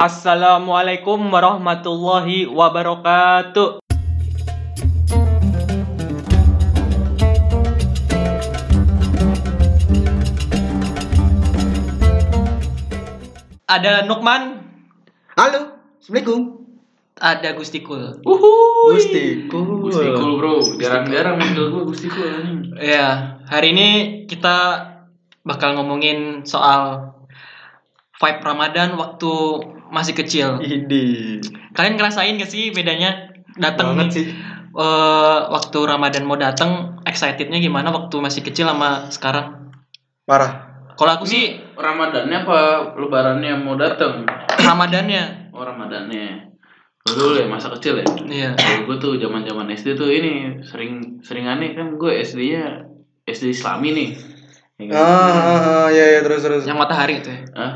Assalamualaikum warahmatullahi wabarakatuh. Ada Nukman, Halo, Assalamualaikum. ada Gustikul. Gusti Cool. Gusti Cool bro, jarang-jarang manggil gue Gusti Cool anjing. Ya, hari ini kita bakal ngomongin soal vibe Ramadan waktu masih kecil. Idi. Kalian ngerasain gak sih bedanya datang sih. eh, waktu Ramadan mau datang excitednya gimana waktu masih kecil sama sekarang? Parah. Kalau aku sih Ini Ramadannya apa Lebarannya mau datang? Ramadannya. Oh Ramadannya. Lu dulu ya masa kecil ya. Iya. Kalau gue tuh zaman zaman SD tuh ini sering sering aneh kan gue SD-nya SD Islami nih. Ya kan? Ah, ah, ah, ya ya terus terus. Yang matahari itu ya. Hah?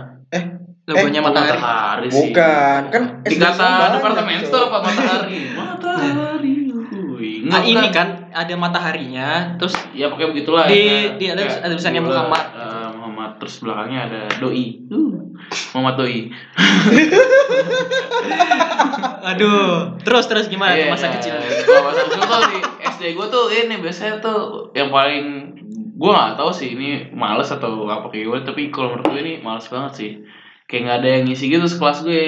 Eh, Logonya Oh, matahari. matahari sih. bukan. Kan Dikata departemen store apa matahari? Matahari. Wih, Ah, enggak, ini kan ada mataharinya, terus Ya pakai begitulah. Di- ya. di- ada- Kayak ada tulisannya gua, Muhammad. eh, Muhammad terus belakangnya ada doi. Uh, Muhammad doi. aduh, terus terus gimana tuh Iya, masa iya. kecil? Kalau masa kecil tuh di SD gue tuh ini biasanya tuh yang paling gue nggak tahu sih ini males atau apa kayak gue tapi kalau menurut gue ini males banget sih kayak nggak ada yang ngisi gitu sekelas gue.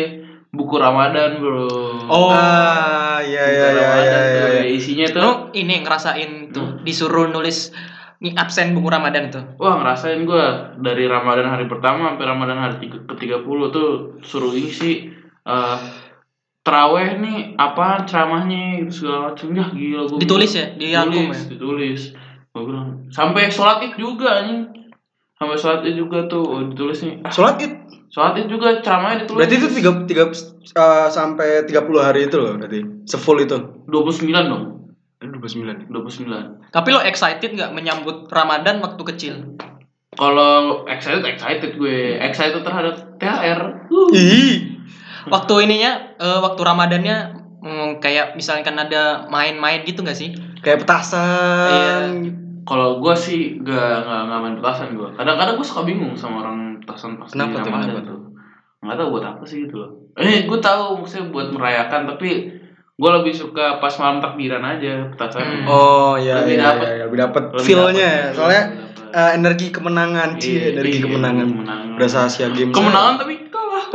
Buku Ramadan bro. Oh. Ah, ya Buku ya ya Ramadan ya tuh, ya. isinya tuh. Lu ini ngerasain tuh disuruh nulis nih absen buku Ramadan tuh. Wah ngerasain gue dari Ramadan hari pertama sampai Ramadan hari ke 30 tuh suruh isi eh teraweh nih apa ceramahnya gitu segala macam ya gila gue Ditulis ya, dirangkum ditulis, ya. ditulis. Gue bilang sampai sholat id juga anjing. Sampai sholat id juga tuh oh, ditulis nih. Ah, Sholat id. Id juga ceramahnya ditulis Berarti itu tiga tiga eh, sampai 30 hari itu loh berarti. Sefull itu. 29 dong Eh, 29. 29 Tapi lo excited nggak menyambut Ramadan waktu kecil? kalau excited excited gue excited terhadap THR uh. Ih. Waktu ininya, eh, waktu Ramadannya mm, kayak misalkan ada main-main gitu nggak sih? Kayak petasan. Kalau gue sih gak, gak, gak main petasan gue. Kadang-kadang gue suka bingung sama orang petasan pas Kenapa di tuh, Ramadan kenapa tuh. Nggak tahu buat apa sih gitu loh. Eh gue tahu maksudnya buat merayakan tapi gue lebih suka pas malam takbiran aja petasan. Hmm. Oh iya Lebih iya, dapet. iya, lebih dapet Lebih feel-nya ya. Soalnya eh, energi kemenangan sih, Iya, energi iya, kemenangan. kemenangan. Berasa Asia Games. Kemenangan tapi kalah.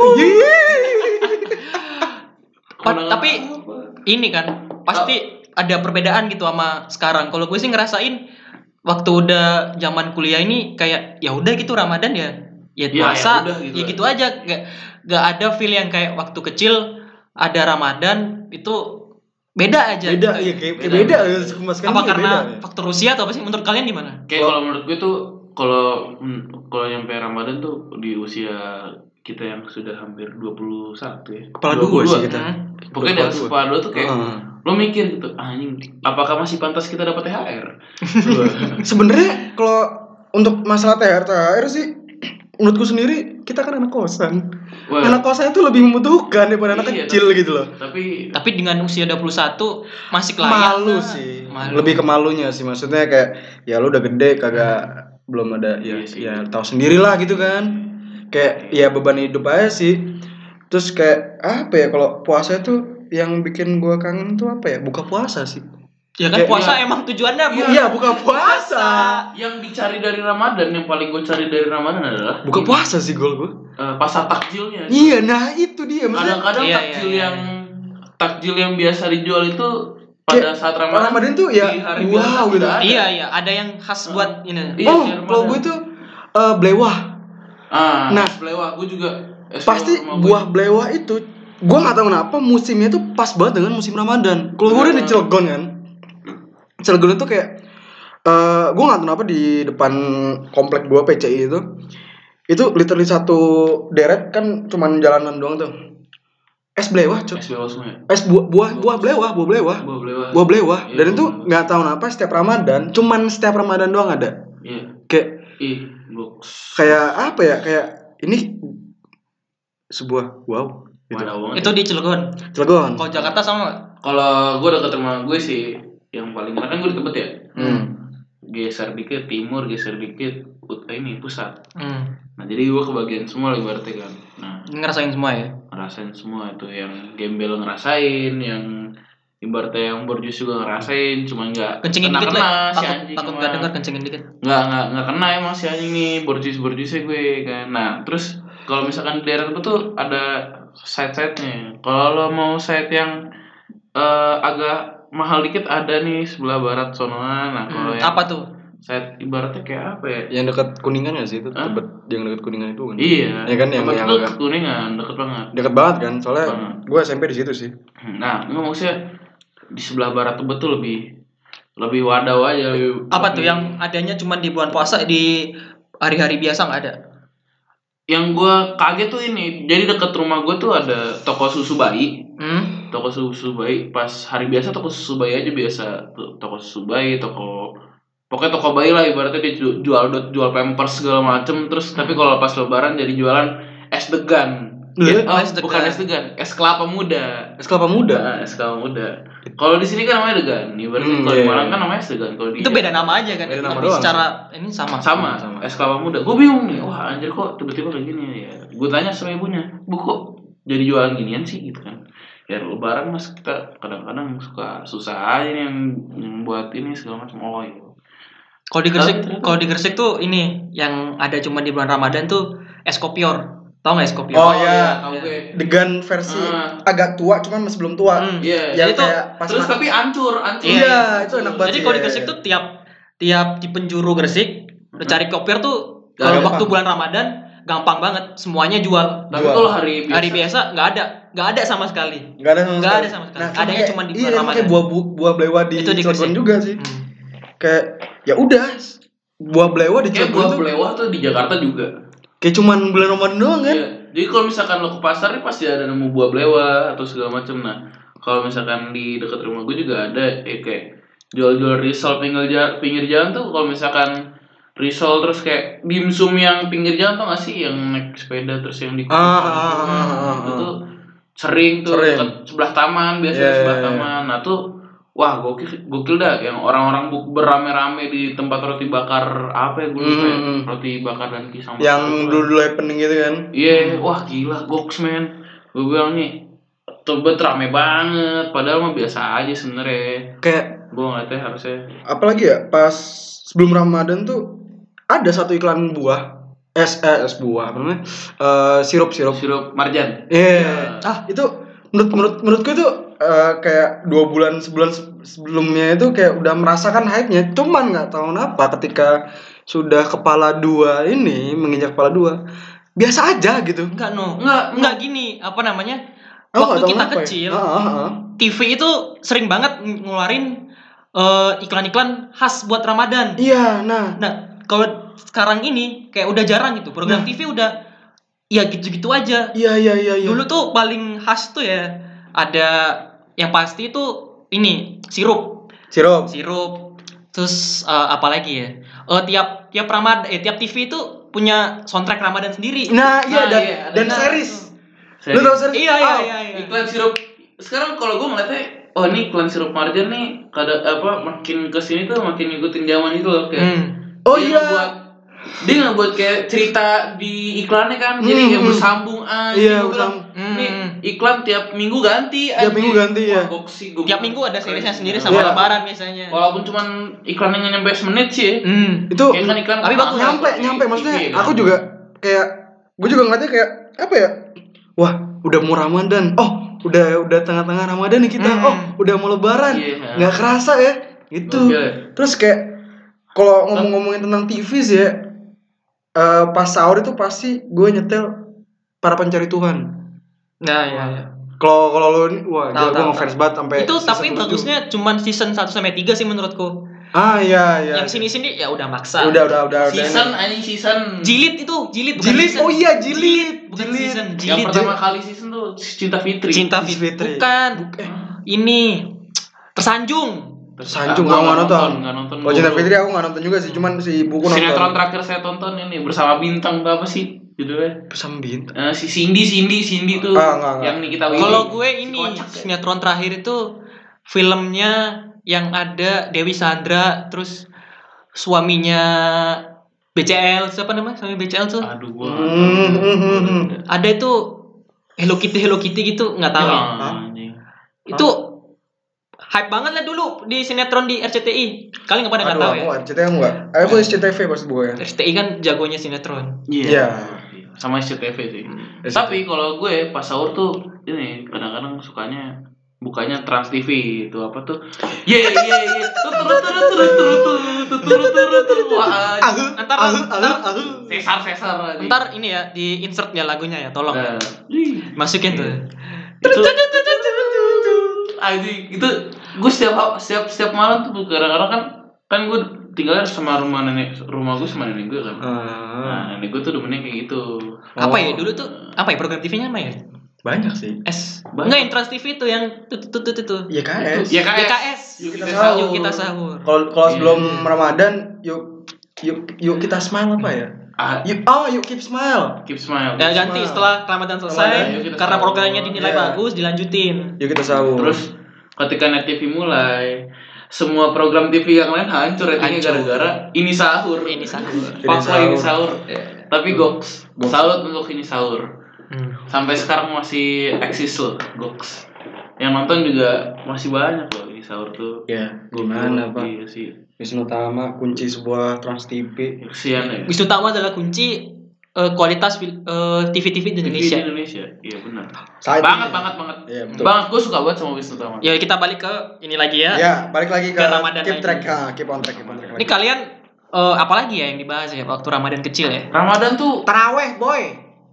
Pa- Kemenangan tapi- apa? Ini kan pasti ada perbedaan gitu sama sekarang. Kalau gue sih ngerasain waktu udah zaman kuliah ini kayak ya udah gitu Ramadan ya. Ya Ya, puasa, ya udah gitu ya gitu aja. Gak, gak ada feel yang kayak waktu kecil ada Ramadan itu beda aja. beda gitu. iya kayak Beda. beda, ya kan apa karena beda, ya. faktor usia atau apa sih menurut kalian gimana? Kayak kalau menurut gue tuh kalau hmm, kalau nyampe Ramadan tuh di usia kita yang sudah hampir 21 ya. kepala dua 22. sih kita Hmm. Pokoknya di atas Kepala kepala dua tuh kayak Heeh. lo mikir gitu anjing apakah masih pantas kita dapat THR sebenarnya kalau untuk masalah THR THR sih menurutku sendiri kita kan anak kosan. Wah, anak kosan itu lebih membutuhkan daripada anak Iya, kecil gitu loh. tapi Tapi dengan usia 21 masih layak. malu lah. sih. Malu. lebih ke malunya sih. Maksudnya kayak ya lu udah gede kagak belum ada ya Iya sih. ya tahu sendirilah gitu kan. Kayak ya beban hidup aja sih. Terus kayak apa ya kalau puasa itu yang bikin gua kangen tuh apa ya? Buka puasa sih Ya kan Kayak- puasa iya. emang tujuannya bu. iya buka puasa yang dicari dari Ramadan yang paling gue cari dari Ramadan adalah buka puasa sih gol gua eh, pasar takjilnya iya nah itu dia maksudnya kadang-kadang Iya, takjil iya, iya. yang takjil yang biasa dijual itu pada Kayak saat Ramadan Ramadan tuh ya hari wow biasa gitu ada. Iya iya, ada yang khas buat ini. Iya, oh kalau gue tuh eh, belewah ah Nah. es belewah gue juga pasti buah belewah itu gua nggak tahu kenapa musimnya tuh pas banget dengan musim Ramadan. Kalau gue udah di Cilegon kan, Cilegon itu kayak eh gue nggak tahu kenapa di depan komplek gua PCI itu itu literally satu deret kan cuman jalanan doang tuh. Es belewah, gue. cuy. es belewah semua ya Es buah buah buah belewah, buah belewah. buah belewah Buah belewah. Iya, Dan itu nggak tahu kenapa setiap Ramadan, cuman setiap Ramadan doang ada. iya Kayak ih box kayak apa ya? Kayak ini sebuah wow. Gitu. Itu di Cilegon. Cilegon. Kalau Jakarta sama? Kalau gue dekat rumah gue sih yang paling enak kan gue di Tebet ya. Hmm. Geser dikit timur, geser dikit ut- ini pusat. Hmm. Nah jadi gue kebagian semua ibaratnya kan. Nah Ngerasain semua ya. ngerasain semua itu yang gembel ngerasain yang ibaratnya yang borjus juga ngerasain cuma nggak kencengin kena dikit kena lah si takut anjing takut mah. gak denger kencengin dikit nggak nggak nggak kena emang si anjing nih borjus borjusnya gue kan nah terus kalau misalkan di daerah tempat tuh ada side side nya kalau lo mau side yang eh, agak mahal dikit ada nih sebelah barat sonoan nah kalau Hmm, yang apa tuh side ibaratnya kayak apa ya Yang dekat kuningan ya sih itu Hah? tempat yang dekat kuningan itu kan. iya Ya kan yang yang ke kuningan deket banget deket banget kan. Soalnya Banget. gue SMP di situ sih. nah nggak maksudnya di sebelah barat tuh betul lebih lebih wadaw aja lebih- apa tuh lebih- yang adanya cuma di bulan puasa di hari-hari biasa nggak ada yang gue kaget tuh ini jadi deket rumah gue tuh ada toko susu bayi hmm? Toko susu bayi pas hari biasa toko susu bayi aja biasa. Toko susu bayi toko pokoknya toko bayi lah ibaratnya dia ju- jual jual pampers segala macem. Terus tapi kalau pas lebaran jadi jualan es degan. Eh, oh, es degan. bukan es degan es kelapa muda. Es kelapa muda. Nah, es kelapa muda. Kalau di sini kan namanya degan ibaratnya Hmm, kalau di iya, Malang iya. kan namanya es degan. Kalau di itu beda nama aja kan? Beda nama tapi doang. secara ini sama. Sama, Sama. es kelapa muda. Gue bingung nih wah anjir kok tiba-tiba kayak gini ya. Gue tanya sama ibunya bu kok jadi jualan ginian sih? Gitu kan ya lebaran mas kita kadang-kadang suka susah aja nih yang, yang buat ini segala macam oh iya kalau di Gresik kalau di Gresik tuh ini yang ada cuma di bulan Ramadan tuh es kopior tau nggak es kopior Oh, iya. tahu gue Degan versi Ah. agak tua cuman masih belum tua. Hmm. iya Yang Jadi tuh, pas terus tapi hancur hancur Iya, itu enak banget Jadi kalau di iya, Gresik iya. tuh tiap tiap di penjuru Gresik udah cari kopior tuh kalau waktu bulan Ramadan gampang banget semuanya jual. tapi Jual. kalau hari biasa Hari biasa nggak ada, nggak ada sama sekali. Nggak ada sama Nggak sekali. ada sama sekali. Nah, Adanya kayak- cuma di iya, bulan emang kayak Ramadan. buah bu- buah blewa di Itu di Cilegon juga sih. Hmm. Kayak ya udah buah blewa di kayak Cilegon buah tuh belewah tuh di Jakarta juga kayak cuman bulan Ramadan doang kan. Iya. Jadi kalau misalkan lo ke pasar nih pasti ada nemu buah blewa atau segala macam. Nah, kalau misalkan di dekat rumah gue juga ada eh, kayak jual-jual risol pinggir jalan, pinggir jalan tuh kalau misalkan risol terus kayak dimsum yang pinggir jalan tuh gak sih yang naik sepeda terus yang di Ah, ah, ah, ah, ah, itu ah. tuh sering tuh Sering. dekat sebelah taman biasanya Iya, sebelah iya, iya. taman. Nah tuh wah gokil gokil dah yang orang-orang bu- berame-rame di tempat roti bakar apa ya gue lupa ya. Hmm. roti bakar dan pisang Yang lah. dulu-dulu happening gitu kan. Iya, wah gila goks men. Gue bilang nih, tebet rame banget. Padahal mah biasa aja sebenarnya. Kayak Gue ngeliatnya harusnya. apalagi ya pas sebelum Ramadan tuh ada satu iklan buah es eh, es buah apa namanya Eh, sirup sirup Sirup marjan. Iya. Iya. Ah, itu menurut menurut menurutku itu eh, kayak dua bulan sebulan se- sebelumnya itu kayak udah merasakan hype-nya. Cuman nggak tahu kenapa ketika sudah kepala dua ini menginjak kepala dua biasa aja gitu. Enggak no, Enggak, enggak gini. Apa namanya? Nggak Waktu kita kenapa ya. kecil, Ah, ah, ah. TV itu sering banget ngeluarin eh, iklan-iklan khas buat Ramadan. Iya, nah. Nah, kalau sekarang ini kayak udah jarang gitu. Program Nah. TV udah ya gitu-gitu aja. Iya, iya, iya, iya. Dulu tuh paling khas tuh ya ada yang pasti itu ini sirup, sirup. sirup. Terus eh, apa lagi ya? Eh, tiap tiap Ramadan eh tiap TV itu punya soundtrack Ramadan sendiri. Nah, iya Nah, dan iya, dan nah, series. Seri. Lu tau series? Iya iya Ah, iya iya. Iklan sirup. Sekarang kalau gue ngeliatnya, oh ini iklan sirup marjan nih, kada apa makin ke sini tuh makin ngikutin zaman itu loh kayak. Hmm. Oh iya. ngebuat dia nggak buat kayak cerita di iklannya kan, jadi Hmm, kayak hmm. bersambung aja. Iya, Gua bilang, bersambung. Nih Hmm. iklan tiap minggu ganti. Tiap anjing. minggu ganti, Wah, ya. goksi, gua Tiap minggu ada seriesnya sendiri sama Iya. lebaran biasanya. Walaupun cuman iklannya nggak nyampe semenit sih. ya. Hmm. Itu Kayak iklan-iklan Tapi mahal bagus, nyampe nyampe maksudnya kan. aku juga kayak gue juga ngeliatnya kayak apa ya wah udah mau ramadan oh udah udah tengah-tengah ramadan nih kita Hmm. oh udah mau lebaran Iya. nggak kerasa ya gitu Gokil ya. terus kayak kalau ngomong-ngomongin tentang TV sih ya eh, pas sahur itu pasti gue nyetel para pencari Tuhan Nah, ya, ya. kalau kalau lo ini wah Tahu, gila gue ngefans banget sampai Itu tapi bagusnya cuman season 1 sampai 3 sih menurutku. ah iya iya Yang sini-sini ya udah maksa. udah udah udah udah Season anjing season. Jilid itu, jilid bukan Jilid, season. oh iya, jilid. bukan Jilid. season, Yang jilid. pertama kali season tuh Cinta Fitri. Cinta Fitri. Fitri. Bukan. eh, Ini tersanjung. Sanjung Gua aku nggak nonton. nggak nonton. Oh Cinta Gua- Fitri aku nggak nonton juga sih, cuman si buku nonton. Sinetron terakhir saya tonton ini bersama bintang tuh apa sih judulnya? Pesan bintang. Eh, si Cindy, Cindy, Cindy tuh Ah, nggak, nggak. yang Willy. Kalau gue Si ini kocak ya. sinetron terakhir itu filmnya yang ada Dewi Sandra terus suaminya BCL siapa namanya suami BCL tuh Aduh gua. Hmm, hmm, hmm, hmm. ada itu Hello Kitty Hello Kitty gitu nggak tahu ya. Ya. Itu hype banget lah dulu di sinetron di RCTI. Kalian nggak pada nggak tahu ya? aku RCTI enggak. Aku SCTV pas gue ya. RCTI kan jagonya sinetron. Iya. Iya. Sama SCTV sih. SCTV. Tapi kalau gue pas sahur tuh ini kadang-kadang sukanya bukanya Trans TV itu apa tuh? Ye ye ye. Tutur tutur tutur tutur tutur tutur. Wah. Aku, Ntar- ntar-. Sesar sesar. Ntar ini ya di insert ya lagunya ya, tolong Nah, masukin tuh. itu anjing itu gue setiap setiap setiap malam tuh kadang-kadang kan kan gue tinggalnya sama rumah nenek rumah gue sama nenek gue kan Ah, nah nenek gue tuh demennya kayak gitu Apa Oh. ya dulu tuh? Apa ya program TV-nya apa ya? banyak sih. S. Banyak. Enggak yang Trans TV itu yang tut tut tut itu. Iya KS. ya KS YKS. yuk kita sahur Yuk kita sahur. Kalau kalau Iya. sebelum Ramadan, yuk yuk yuk kita smile apa ya? Ah, Yuk, oh, yuk keep smile. keep smile Ya ganti Smile. setelah Ramadan selesai Ramadan, karena sahur. programnya dinilai Iya. bagus dilanjutin. Yuk kita sahur. terus ketika net TV mulai semua program TV yang lain hancur ratingnya gara-gara ini sahur Ini sahur. Lah ini sahur. sahur tapi goks salut untuk ini sahur Hmm. sampai sekarang masih eksis loh Goks yang nonton juga masih banyak loh ini sahur tuh ya, Gua gimana, Pak? iya sih Wisnu Tama kunci sebuah Trans TV. ya Wisnu Tama adalah kunci eh, kualitas fil- eh, TV-TV di Indonesia. di Indonesia iya benar Saat banget ini. banget banget Iya, betul. banget gue suka banget sama Wisnu Tama Ya kita balik ke ini lagi ya. Ya, balik lagi ke, Ke Ramadan keep lagi. track, ha, keep on track, keep on track. Ini lagi. kalian eh, apa lagi ya yang dibahas ya waktu Ramadan kecil ya? Ramadan tuh Taraweh, boy.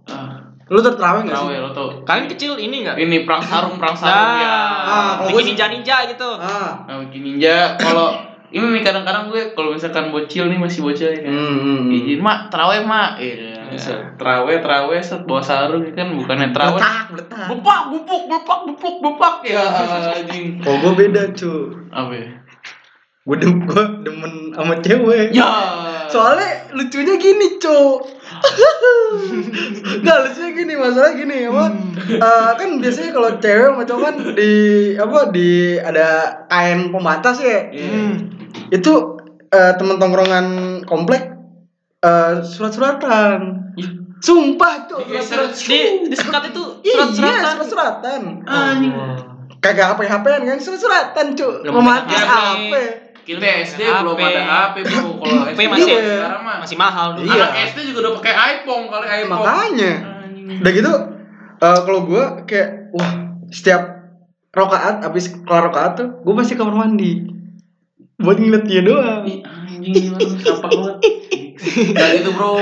ah, Lu tuh enggak tahu sih? ya lo tau Kalian kecil ini enggak? ini perang sarung perang sarung Nah, ya Ah, bikin ninja-ninja gitu. Ah. nah, bikin ninja kalau ini nih kadang-kadang gue kalau misalkan bocil nih masih bocil ya kan Hmm, hmm, hmm. izin mak teraweh mak iya set, teraweh teraweh set bawa sarung ya kan bukannya teraweh Letak, letak. bepak bupuk bepak bupuk bepak ya anjing Kalau gue beda, cu. apa ya Gue dem gue demen sama cewek. ya Soalnya lucunya gini, cu. Nggak lucunya gini, masalah gini apa? Eh, kan biasanya kalau cewek sama cowok kan di apa di ada kain pembatas ya. Iya. Itu eh, temen tongkrongan komplek eh, surat-suratan. Sumpah, cu. Digeser. Surat-suratan. Di di sekat itu Iya, surat-suratan. surat-suratan. anjing Kagak HP-HPan kan surat-suratan, cu. Belum Romantis ada HP. HP. kita SD HP. belum ada HP bro kalau HP masih sekarang mah masih mahal dulu. Iya. anak SD juga udah pakai iPhone kali iPhone Makanya. Udah gitu eh, kalau gue kayak wah setiap rokaat habis kelar rokaat tuh gue pasti kamar mandi buat ngeliat dia doang. Ih, anjing sampah banget Gak gitu bro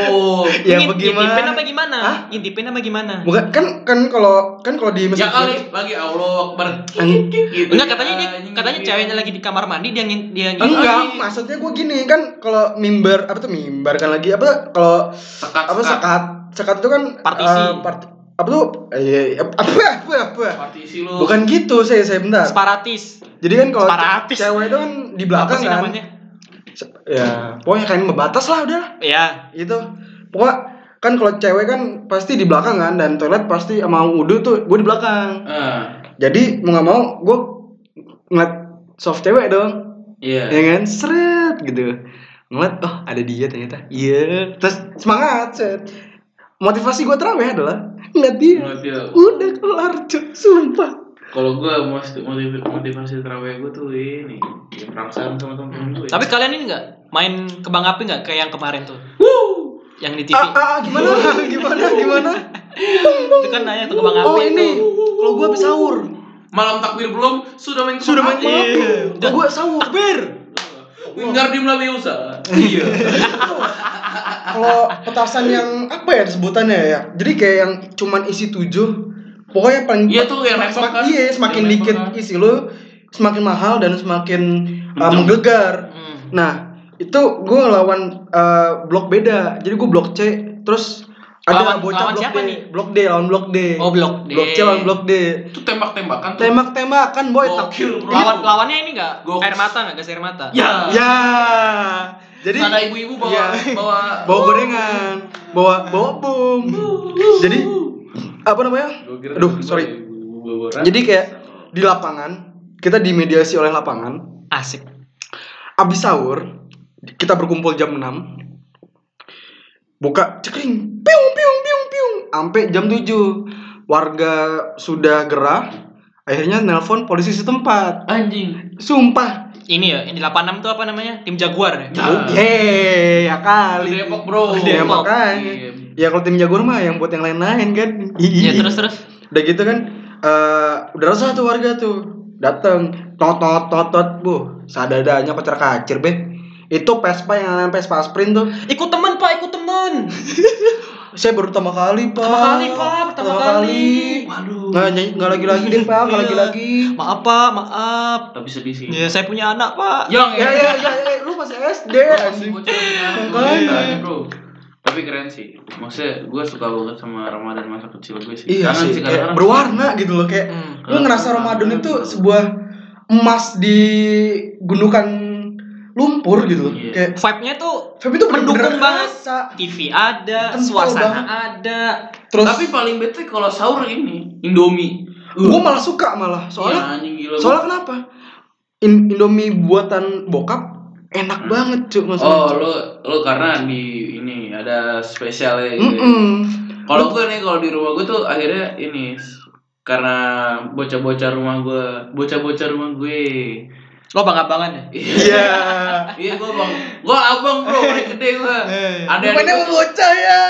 Ya Ngin- bagaimana? Ngintipin apa gimana? Hah? Ngintipin apa gimana? Bukan kan kan kalau kan kalau di masjid Ya kali lagi Allah Akbar gitu. Enggak katanya dia Anjing, katanya ceweknya lagi di kamar mandi dia ngin- dia ngin- Enggak, maksudnya gue gini kan kalau mimbar apa tuh mimbar kan lagi apa kalau Sekat, apa sekat. sekat sekat itu kan Partisi. eh, part- apa tuh? Eh, apa apa apa Partisi lu. Bukan gitu saya saya bentar. Separatis. jadi kan kalau Separatis. cewek itu kan di Apa belakang sih kan. namanya? Ya pokoknya kain membatas lah udah Ya, itu pokoknya kan kalau cewek kan pasti di belakang kan dan toilet pasti mau wudhu tuh gue di belakang. Ah, jadi mau nggak mau gue ngeliat soft cewek dong. Iya. Ya kan? Seret gitu. Ngeliat oh ada dia ternyata. Iya. Terus semangat set motivasi gue terawih adalah ngeliat dia Menurut dia, udah kelar cuy sumpah. Kalau gue motivasi, motivasi terawih gue tuh ini ya, Perang sama temen-temen gue tapi kalian ini enggak main kebang api enggak kayak yang kemarin tuh? Yang di TV. ah, ah, ah, gimana? Gimana gimana? Itu kan nanya tuh kebang api. oh ini. kalau gue habis sahur. Malam takbir belum Sudah main sudah main Iya. gue sahur ber Wingardim Leviosa Iya kalau petasan yang apa ya sebutannya ya jadi kayak yang cuman isi tujuh pokoknya paling Iya tuh, yang semak- kan? iya semakin Yang dikit kan? isi lu semakin mahal dan semakin uh, Kenceng. menggelegar Hmm. nah itu gue lawan uh, blok beda jadi gue blok C terus ada Lawan- bocah lawan blok siapa D. nih? blok D lawan blok D. Oh, blok D. blok C lawan blok D. Itu tembak-tembakan tuh. Tembak-tembakan boy. Tak- Gokil bro. Lawan lawannya ini enggak air mata enggak gas air mata? Ya. Ya. Jadi Ada ibu-ibu bawa Iya. bawa bawa gorengan bawa bawa bom. Jadi apa namanya? Aduh sorry. jadi kayak di lapangan kita dimediasi oleh lapangan. Asik. abis sahur kita berkumpul jam 6 buka cekring sampai jam 7 warga sudah gerah, akhirnya nelpon polisi setempat. Anjing. Sumpah. Ini ya, yang di 86 tuh apa namanya? Tim Jaguar ya? Nah. Ya Di kali. Depok, Bro. Ya Depok. makanya. Iya. Ya kalau tim Jaguar mah yang buat yang lain-lain kan. Ya terus terus. Udah gitu kan, eh udah resah tuh warga tuh. Dateng, tot tot tot tot, bu, sadadanya pacar kacir be. Itu Vespa yang namanya Vespa Sprint tuh. Ikut teman Pak, ikut teman. Saya baru pertama kali pak. Pertama kali, Pak. Pertama kali. Waduh. Nggak nyanyi- nggak lagi lagi deh pak, nggak Iya. lagi lagi. Maaf Pak, maaf. Tapi sedih sih. Ya, saya punya anak Pak. Yang Ya ya ya, ya, lu masih SD. Makanya. bro. Tapi keren sih. Maksudnya gue suka banget sama Ramadan masa kecil gue sih. Iya Kangen sih, kayak berwarna gitu loh kayak. Hmm. Lu ngerasa Ramadan itu sebuah emas di gundukan lumpur gitu. Iya. Kayak Vibe-nya tuh Feb itu Mendukung banget. kerasa. TV ada, Kental suasana banget. ada. Terus Tapi paling bete kalau sahur ini Indomie. gue malah suka malah soalnya anjing gila. soalnya kenapa? In- Indomie buatan bokap enak banget cuy maksudnya. Oh, lu lu karena di ini ada spesialnya gitu. ya. Mm-mm. Kalau gue nih kalau di rumah gue tuh akhirnya ini karena bocah-bocah rumah gue, bocah-bocah rumah gue. Lo bangga-bangan ya? Iya. Iya gue bang, gue abang bro, paling gede gue. Ada Bukannya adik mau bocah ya.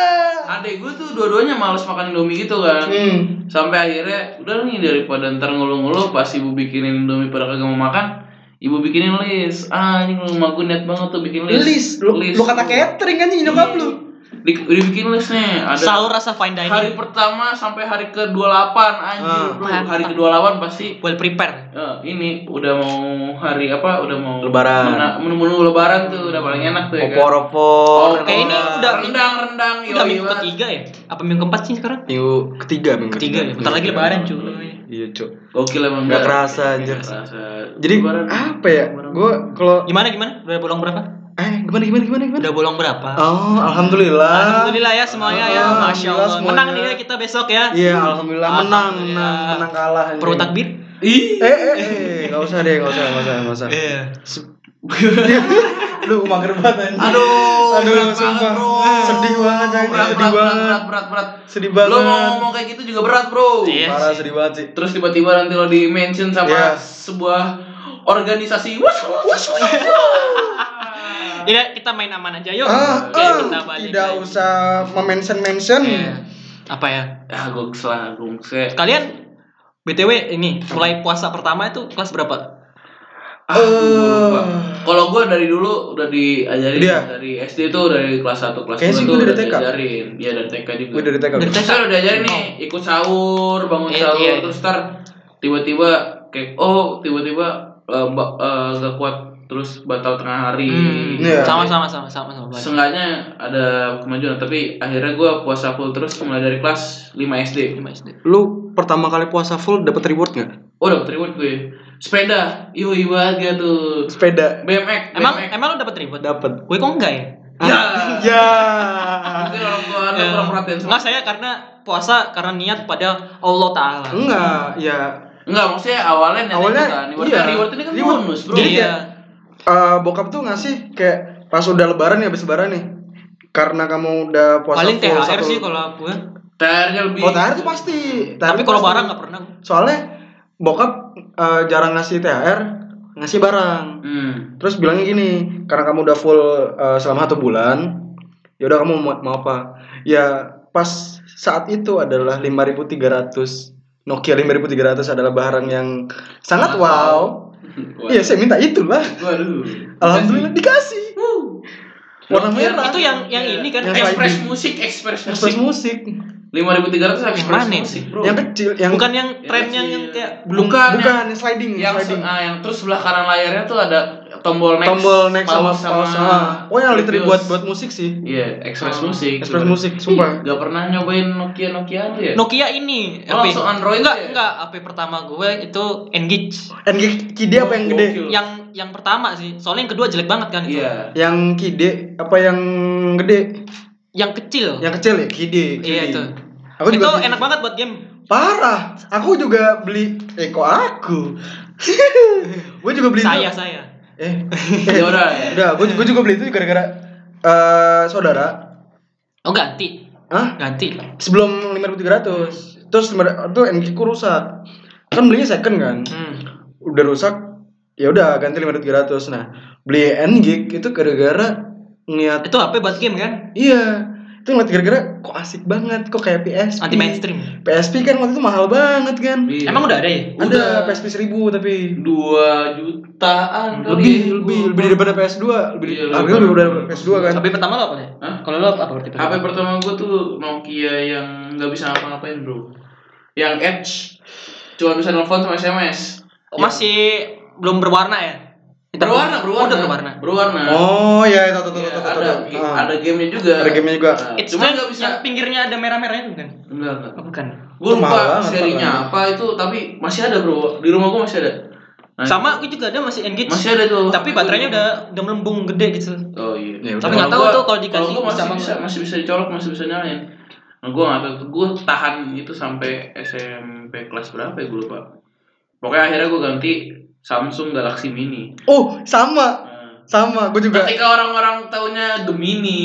adek gue tuh dua-duanya males makan indomie gitu kan. Hmm. Sampai akhirnya udah nih daripada ntar ngeluh-ngeluh pas ibu bikinin indomie pada kagak mau makan, ibu bikinin list. Ah ini rumah gue niat banget tuh bikin list. Lis, lu, lu kata catering kan nyokap lu. Di, dibikin list nih, ada Selalu rasa fine hari dining. pertama sampai hari ke-28 anjir Ah. bro. Hari ke-28 pasti Well prepare. eh, ini udah mau hari apa? Udah mau Lebaran. mena- Menu-menu lebaran tuh udah paling enak tuh ya kan. Opor-opor. Eh, ini udah rendang rendang Udah minggu ketiga ya? Apa minggu keempat sih sekarang? Minggu ketiga minggu Ketiga ya? Bentar lagi lebaran cuy. Iya, Cuk. Gokil emang Nggak dah. kerasa, anjir. Jadi Lebaran. apa ya? Gue kalau Gimana gimana? Udah bolong berapa? Eh gimana gimana gimana gimana? Udah bolong berapa? Oh, alhamdulillah. Alhamdulillah ya semuanya ya, masya Allah. semuanya. Menang nih ya kita besok ya. Iya, alhamdulillah menang, Alhamdulillah. menang, menang kalah. anjing. Perlu takbir? Ih. Eh, eh, eh, nggak usah deh, nggak usah, nggak usah, nggak usah. Iya. Lu mager banget anjing. Aduh, aduh, berat sumpah. bro. Sedih banget, anjing. Berat, sedih berat, berat, banget. berat, berat, berat. Sedih banget. Lo mau ngomong kayak gitu juga berat, bro. Iya. Parah sedih banget sih. Terus tiba-tiba nanti lo di mention sama Iya. sebuah organisasi. Wus, wus, wus, wus. Tidak, kita main aman aja yuk. Ah, Oke, ah, kita balik tidak lagi. usah memention-mention. Iya. Apa ya? Ya, gue kesel, gue kesel. Kalian BTW ini mulai puasa pertama itu kelas berapa? Ah. Eh. Kalau gue dari dulu udah diajarin Dia? dari SD tuh dari kelas 1 kelas Kayaknya 2 sih tuh udah TK. diajarin. Iya dari TK juga. Gue dari TK. Dari TK. Udah diajarin nih ikut sahur, bangun Iya, sahur iya. terus ntar tiba-tiba kayak oh tiba-tiba eh, ba- eh, gak kuat terus batal tengah hari. Hmm, Iya. sama sama sama sama sama. Seenggaknya ada kemajuan tapi akhirnya gue puasa full terus mulai dari kelas 5 SD. Lima SD. Lu pertama kali puasa full dapat reward nggak? Oh dapet reward gue. Sepeda, yoi banget dia tuh. Sepeda. BMX, Emang BMX. emang lu dapat reward? Dapat. Gue kok enggak ya? Ya. Ya. Mungkin orang tua anda Ya. kurang perhatian. Enggak saya karena puasa karena niat pada Allah Taala. Enggak, ya. Enggak, maksudnya awalnya Awalnya, kan. Reward, iya. reward ini kan Reward. bonus, bro. Jadi Iya. Eh, bokap tuh ngasih kayak pas udah lebaran ya habis lebaran nih. Karena kamu udah puasa Paling THR satu- sih kalau gue. THR-nya lebih. Oh, THR tuh pasti. THR Tapi kalau barang nggak pernah. Soalnya bokap eh, jarang ngasih THR, ngasih barang. Hmm. Terus bilangnya gini, karena kamu udah full eh, selama satu bulan, ya udah kamu mau, mau apa? Ya pas saat itu adalah 5300 Nokia 5300 adalah barang yang sangat wow. Wah. Iya, saya minta itulah. Waduh. Alhamdulillah dikasih. Warna Nokia merah. Itu yang yang ini kan Yang Express sliding. musik, Express Express musik. musik. 5300 Express mana itu? musik, bro. Yang kecil, yang bukan yang tren Yang yang, kayak belum bukan, kan bukan yang sliding, yang sliding. ah, yang terus sebelah kanan layarnya tuh ada tombol next, Tombol next sama pause sama. Oh, yang literally buat buat musik sih. Iya, Express Oh, musik. Express musik, sumpah. Gak pernah nyobain Nokia Nokia tuh ya? Nokia ini Oh, langsung Android enggak ya? enggak HP pertama gue itu Engage NG Kide apa yang gede? Gokil. yang yang pertama sih soalnya yang kedua jelek banget kan itu Iya. Yang Kide apa yang gede? yang kecil Yang kecil ya, Kide. iya itu Aku itu juga enak banget buat game Parah. Aku juga beli eh kok aku? gue juga beli saya itu. saya Eh. Ya udah. ya. Udah, gue gue juga beli itu gara-gara eh saudara. oh ganti Hah? ganti Sebelum 5300. terus lima- tuh NG ku rusak kan belinya second kan Hmm. udah rusak ya udah ganti lima tiga ratus nah beli NG itu gara-gara ngeliat Itu HP buat game kan? iya itu ngeliat gara-gara kok asik banget kok kayak PSP Anti mainstream. PSP kan waktu itu mahal banget kan Iya. Emang udah ada ya? ada Udah. PSP 1000 tapi dua jutaan kali lebih ya. lebih lebih daripada PS2 lebih Iya, lebih. lebih daripada PS2 kan HP pertama lo apa ya? Hah? Kalau lo apa berarti? HP pertama gue tuh Nokia yang nggak bisa ngapa-ngapain bro yang Edge cuma bisa nelfon sama SMS Oh, masih belum berwarna ya? Hitam berwarna berwarna Oh, udah berwarna. berwarna oh iya itu tuh tuh Iya, tuh tuh ada tuh. Ah. ada gamenya juga Ada gamenya juga. Nah, It's cuma nggak bisa pinggirnya ada merah-merahnya itu kan? enggak enggak Oh, bukan. gue Itu lupa banget, serinya apa itu tapi masih ada bro di rumah gue masih ada Nah, Sama aku juga ada masih engage. masih ada tuh Tapi baterainya udah udah melembung gede gitu. oh iya Ya. Tapi nggak tahu tuh kalau dikasih kalau bisa masih bisa nggak. masih bisa dicolok masih bisa nyalain nah, gue nggak tahu tuh gue tahan itu sampai SMP kelas berapa ya gue lupa pokoknya akhirnya gue ganti Samsung Galaxy Mini oh sama Nah, sama gue juga ketika orang-orang taunya Gemini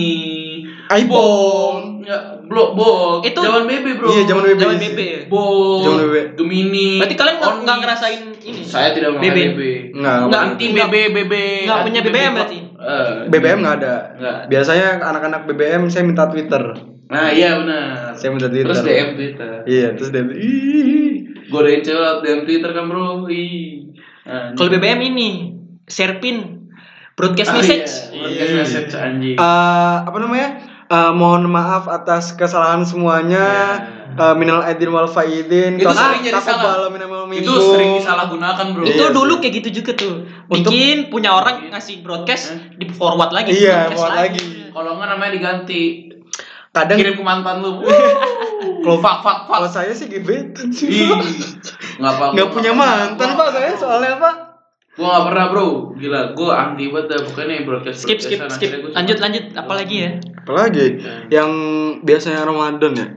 iPhone Enggak, blok bol. Itu- zaman BB, Bro. Iya, zaman BB. Zaman BB ya? Bol. Zaman BB. Gemini. Berarti kalian nggak nggak ngerasain ini? Saya tidak memakai BB. BB. Enggak, Nggak, Anti nggak- BB, BB. nggak punya BB, BBM berarti? Eh, BBM nggak ada Nggak. biasanya anak-anak BBM saya minta Twitter Nah, iya benar. saya minta Twitter Terus DM Twitter. iya terus DM ih Godain cewek DM Twitter kan, Bro. Ih. Nah, Kalau BBM ini share pin broadcast Ah, message. Iya, broadcast Iya. message anjing. Eh, apa namanya Eh, mohon maaf atas kesalahan semuanya Iya. Eh, minal aidin wal faidin Itu sering jadi salah. itu sering disalahgunakan, Bro. Itu Iya dulu sih. kayak gitu juga tuh. Untuk- Bikin punya orang ngasih broadcast di forward lagi. Iya, forward lagi. Kalau enggak namanya diganti. kadang Kirim ke mantan lu. Kalau- fuck fuck fuck. kalau saya sih gebetan sih Ih, nggak apa nggak punya mantan pak saya soalnya pak Gua nggak pernah bro, gila. Gua anti banget dah pokoknya broadcast. Skip skip skip. Lanjut lanjut apalagi ya? apalagi yang biasanya Ramadan ya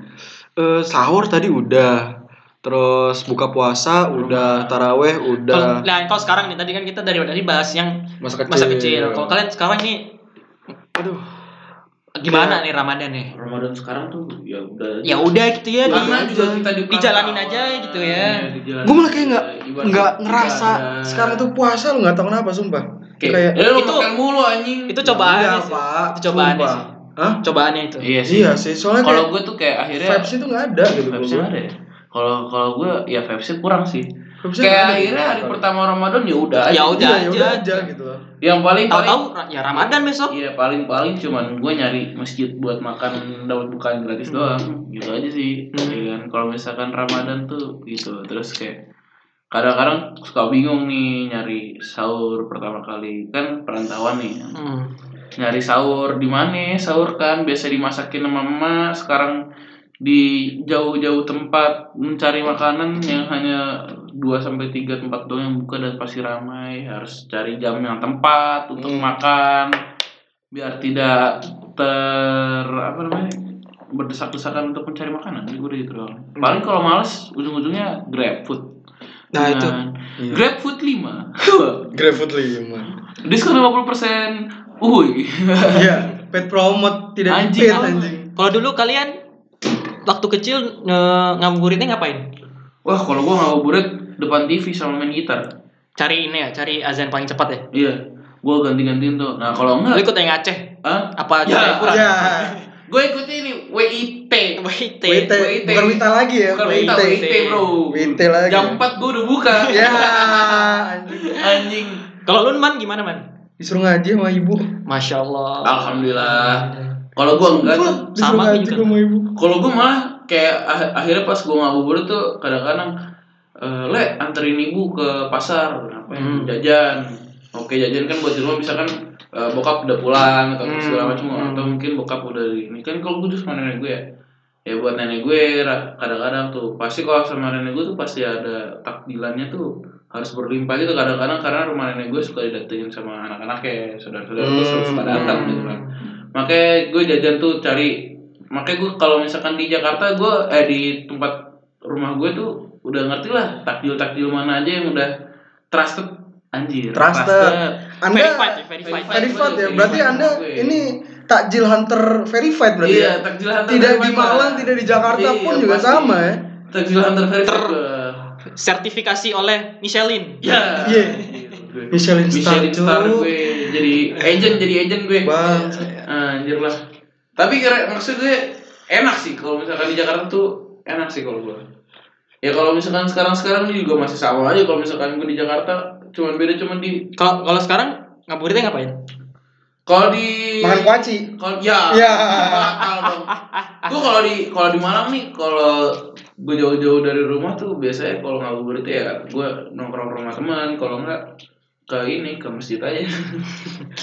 Eh, sahur tadi udah terus buka puasa udah taraweh Kalau udah nah, kalau sekarang nih tadi kan kita dari tadi bahas yang masa kecil, masa kecil. Kalau kalian sekarang nih aduh gimana nih Ramadan nih? Ramadan sekarang tuh ya udah. Ya udah gitu ya. Di- juga kita di dijalanin aja gitu ya. gue malah kayak nggak nggak ngerasa sekarang tuh puasa lu nggak tahu kenapa sumpah kayak, kayak ya lu Itu- makan mulu anjing. Itu cobaannya Iya, sih. Pak. Itu Sumpah. sih. Hah? Cobaannya itu. Iya sih. iya sih soalnya Kalau gue tuh kayak akhirnya vibes itu nggak ada gitu vibes gua. ada ya. Kalau kalau gue ya vibes kurang sih. Vibes-nya Kayak nggak ada akhirnya gitu. hari pertama Ramadan ya udah. Ya udah. Iya, ya udah aja. aja gitu Yang paling paling Tahu-tahu ra- ya Ramadan besok. Iya paling paling cuman gue nyari masjid buat makan dapat bukaan gratis doang gitu aja sih Hmm. Iya kan kalau misalkan Ramadan tuh gitu terus kayak kadang-kadang suka bingung nih nyari sahur pertama kali kan perantauan nih Hmm. nyari sahur di mana sahur kan biasa dimasakin sama emak sekarang di jauh-jauh tempat mencari makanan yang hanya 2 sampai 3 tempat doang yang buka dan pasti ramai. Harus cari jam yang tepat untuk Hmm. makan biar tidak ter apa namanya berdesak-desakan untuk mencari makanan. Gue udah gitu doang. Paling kalau males ujung-ujungnya grab food. Nah, itu. Iya. grab food 5 GrabFood lima. Diskon 50% uhuy. Iya pet promote tidak Anjing, anjing. Kalau dulu kalian waktu kecil nge- ngabuburitnya ngapain? Wah, kalau gua ngabuburit depan TV sama main gitar. Cari ini ya, cari azan paling cepat ya. Iya, gua ganti-gantiin tuh. Nah, kalau Lu enggak, ikut yang Aceh? ah, Apa Ya, Jaya Kurang? ya gua ikut ini WIT. WIT. WT WIT. bukan Wita lagi ya Bukan WIT, WIT, Bro. WIT lagi Jam 4 gua udah buka. ya anjing. Anjing. Kalau lu man gimana man? disuruh ngaji sama ibu Masya Allah. Alhamdulillah. Kalau gua enggak tuh, disuruh sama ngaji juga. sama ibu kalau gua malah kayak ah- akhirnya pas gua ngabuburit tuh kadang-kadang eh, le anterin ibu ke pasar apa Hmm. jajan oke jajan kan buat di rumah misalkan eh, bokap udah pulang atau Hmm. segala macam Hmm. atau mungkin bokap udah di ini kan kalau gue tuh sama nenek gue ya ya buat nenek gue kadang-kadang tuh pasti kalau sama nenek gue tuh pasti ada takdilannya tuh harus berlimpah gitu kadang-kadang karena rumah nenek gue suka didatengin sama anak-anaknya saudara-saudara gue Hmm. suka datang gitu kan makanya gue jajan tuh cari makanya gue kalau misalkan di Jakarta gue eh di tempat rumah gue tuh udah ngerti lah takjil takjil mana aja yang udah trusted anjir Trusted. anda Verified ya, verified. verified ya Verified berarti gue. anda ini takjil hunter verified berarti iya ya takjil hantar tidak di? Malang tidak di Jakarta Iya, pun juga pasti. sama ya Takjil Hunter versi Ter- sertifikasi oleh Michelin. Ya. Iya. Michelin Star, Michelin Star Cuk. gue jadi agent jadi agent gue. Bang. Anjir lah. Tapi kira maksud gue enak sih kalau misalkan di Jakarta tuh enak sih kalau gue. Ya kalau misalkan sekarang-sekarang ini juga masih sama aja kalau misalkan gue di Jakarta cuman beda cuman di Kalau kalau sekarang ngabuburitnya ngapain? kalau di Makan kuaci. kalau ya Ya. Gue kalau di kalau di Malang nih kalau gue jauh-jauh dari rumah tuh biasanya kalau ngabuburit ya gue nongkrong ke rumah teman kalau enggak ke ini ke masjid aja.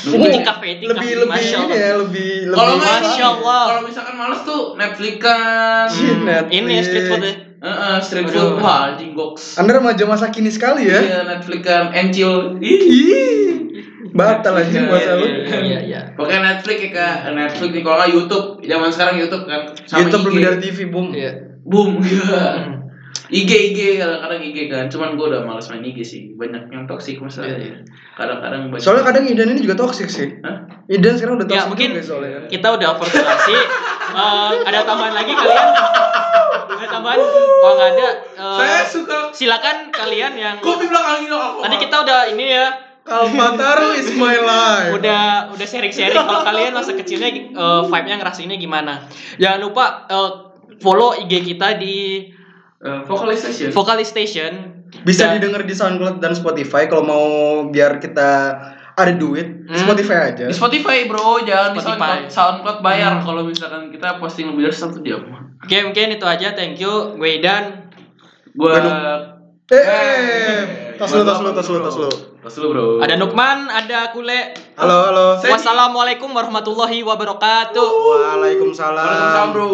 Nunggu- Di kafe, di lebih kafe. lebih ini ya, lebih lebih Kalau Masya Allah. kalau misalkan males tuh Netflix kan. Shit, Netflix. Ini street food ya. Heeh, street food. Wah, anjing goks. Anda remaja masa kini sekali ya. Iya, Netflix kan encil. Ih. Batal aja Iya, iya, lu. iya. Iya iya. Pokoknya Netflix ya kak, Netflix nih kalau nggak YouTube, zaman sekarang YouTube kan sama YouTube IG. lebih dari TV, Bung. Iya. Boom, iya. IG IG kadang-kadang IG kan, cuman gue udah males main IG sih, banyak yang toksik masalahnya. Iya, iya. Kadang-kadang banyak. Soalnya kadang Idan ini juga toxic sih. Hah? Idan sekarang udah toxic Ya mungkin juga soalnya. kita udah over durasi. Eh, ada tambahan lagi kalian? Ada tambahan? Kalau nggak ada, eh, Saya suka silakan kalian yang kopi belakang alkohol. tadi kita udah ini ya Kalpataru is my life. udah udah sharing-sharing kalau kalian masa kecilnya eh, vibe-nya ngerasainnya gimana. Jangan lupa eh, follow IG kita di Eh, Vocalist Station. Vokalis Station. Bisa Dan- didengar di SoundCloud dan Spotify kalau mau biar kita ada duit, Hmm. Spotify aja. Di Spotify bro, jangan Spotify. di SoundCloud, SoundCloud bayar kalau misalkan kita posting lebih dari satu jam. Oke, mungkin itu aja. Thank you. Gue Dan. Gua Eh, eh, tas lu, tas lu, tas lu, tas lu. Tas lu bro. Ada Nukman, ada Kule. Halo, halo. Wassalamualaikum warahmatullahi wabarakatuh. Waalaikumsalam. Waalaikumsalam bro.